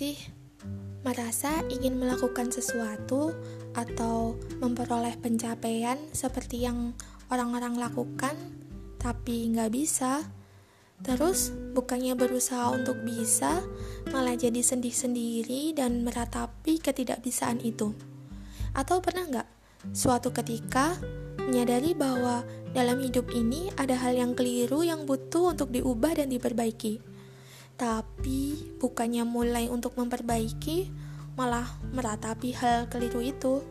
sih merasa ingin melakukan sesuatu atau memperoleh pencapaian seperti yang orang-orang lakukan, tapi nggak bisa? Terus, bukannya berusaha untuk bisa, malah jadi sedih sendiri dan meratapi ketidakbisaan itu. Atau pernah nggak suatu ketika menyadari bahwa dalam hidup ini ada hal yang keliru yang butuh untuk diubah dan diperbaiki. Tapi bukannya mulai untuk memperbaiki, malah meratapi hal keliru itu.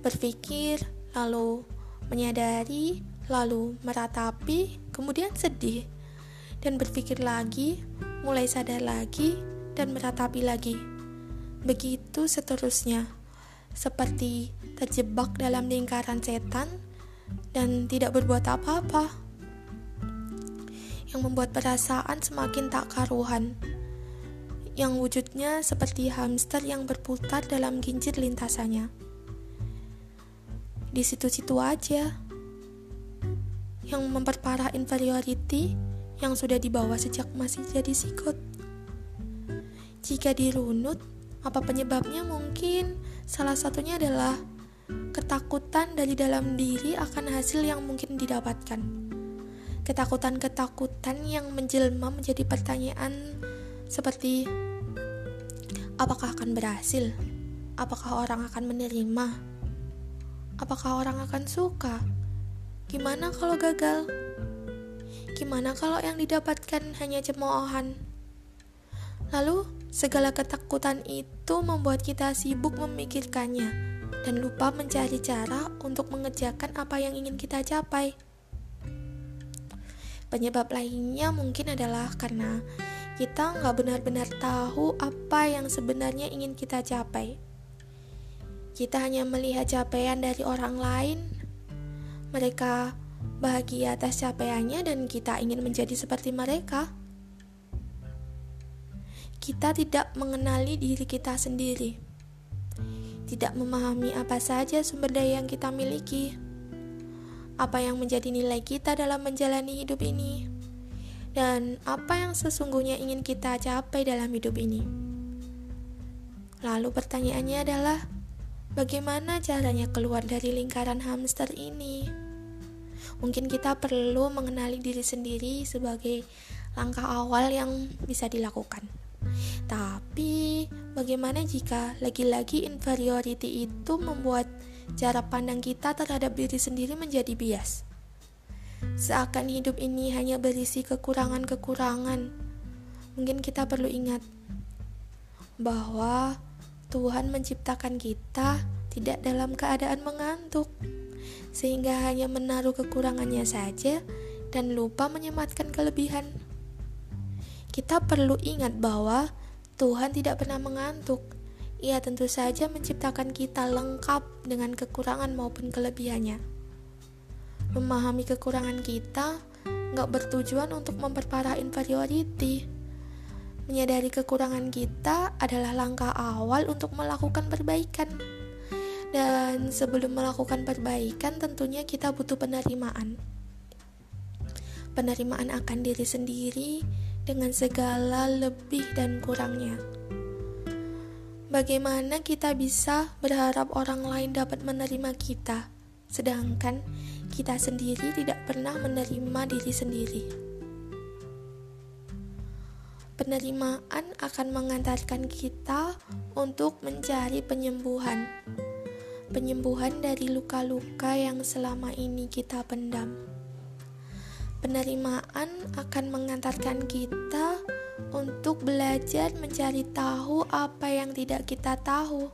Berpikir, lalu menyadari, lalu meratapi, kemudian sedih dan berpikir lagi, mulai sadar lagi, dan meratapi lagi. Begitu seterusnya, seperti terjebak dalam lingkaran setan dan tidak berbuat apa-apa, yang membuat perasaan semakin tak karuhan, yang wujudnya seperti hamster yang berputar dalam kincir lintasannya. Di situ-situ aja, yang memperparah inferiority yang sudah dibawa sejak masih jadi sikut. Jika dirunut, apa penyebabnya mungkin salah satunya adalah ketakutan dari dalam diri akan hasil yang mungkin didapatkan. Ketakutan-ketakutan yang menjelma menjadi pertanyaan seperti apakah akan berhasil? Apakah orang akan menerima? Apakah orang akan suka? Gimana kalau gagal? Gimana kalau yang didapatkan hanya cemoohan? Lalu, segala ketakutan itu membuat kita sibuk memikirkannya dan lupa mencari cara untuk mengerjakan apa yang ingin kita capai. Penyebab lainnya mungkin adalah karena kita nggak benar-benar tahu apa yang sebenarnya ingin kita capai. Kita hanya melihat capaian dari orang lain. Mereka bahagia atas capaiannya dan kita ingin menjadi seperti mereka. Kita tidak mengenali diri kita sendiri. Tidak memahami apa saja sumber daya yang kita miliki. Apa yang menjadi nilai kita dalam menjalani hidup ini. Dan apa yang sesungguhnya ingin kita capai dalam hidup ini. Lalu pertanyaannya adalah, bagaimana caranya keluar dari lingkaran hamster ini? mungkin kita perlu mengenali diri sendiri sebagai langkah awal yang bisa dilakukan. Tapi, bagaimana jika lagi-lagi inferiority itu membuat cara pandang kita terhadap diri sendiri menjadi bias? Seakan hidup ini hanya berisi kekurangan-kekurangan. Mungkin kita perlu ingat bahwa Tuhan menciptakan kita tidak dalam keadaan mengantuk sehingga hanya menaruh kekurangannya saja dan lupa menyematkan kelebihan. Kita perlu ingat bahwa Tuhan tidak pernah mengantuk. Ia tentu saja menciptakan kita lengkap dengan kekurangan maupun kelebihannya. Memahami kekurangan kita nggak bertujuan untuk memperparah inferiority. Menyadari kekurangan kita adalah langkah awal untuk melakukan perbaikan. Dan sebelum melakukan perbaikan, tentunya kita butuh penerimaan. Penerimaan akan diri sendiri dengan segala lebih dan kurangnya. Bagaimana kita bisa berharap orang lain dapat menerima kita, sedangkan kita sendiri tidak pernah menerima diri sendiri? Penerimaan akan mengantarkan kita untuk mencari penyembuhan penyembuhan dari luka-luka yang selama ini kita pendam. Penerimaan akan mengantarkan kita untuk belajar mencari tahu apa yang tidak kita tahu.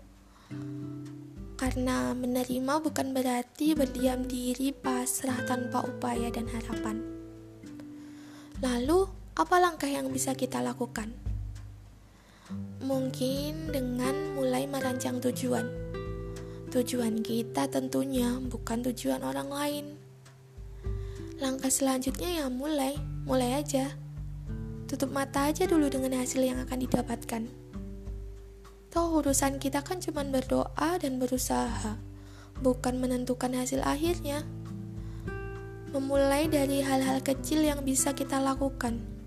Karena menerima bukan berarti berdiam diri pasrah tanpa upaya dan harapan. Lalu, apa langkah yang bisa kita lakukan? Mungkin dengan mulai merancang tujuan Tujuan kita tentunya bukan tujuan orang lain. Langkah selanjutnya ya mulai, mulai aja. Tutup mata aja dulu dengan hasil yang akan didapatkan. Toh urusan kita kan cuma berdoa dan berusaha, bukan menentukan hasil akhirnya. Memulai dari hal-hal kecil yang bisa kita lakukan.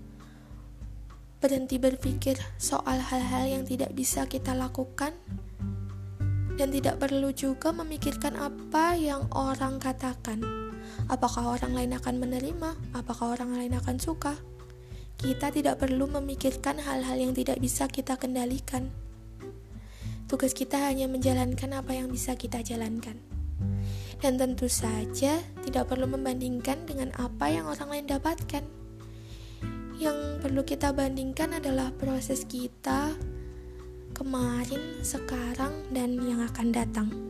berhenti berpikir soal hal-hal yang tidak bisa kita lakukan, dan tidak perlu juga memikirkan apa yang orang katakan. Apakah orang lain akan menerima? Apakah orang lain akan suka? Kita tidak perlu memikirkan hal-hal yang tidak bisa kita kendalikan. Tugas kita hanya menjalankan apa yang bisa kita jalankan. Dan tentu saja tidak perlu membandingkan dengan apa yang orang lain dapatkan. Yang perlu kita bandingkan adalah proses kita kemarin, sekarang, dan yang akan datang.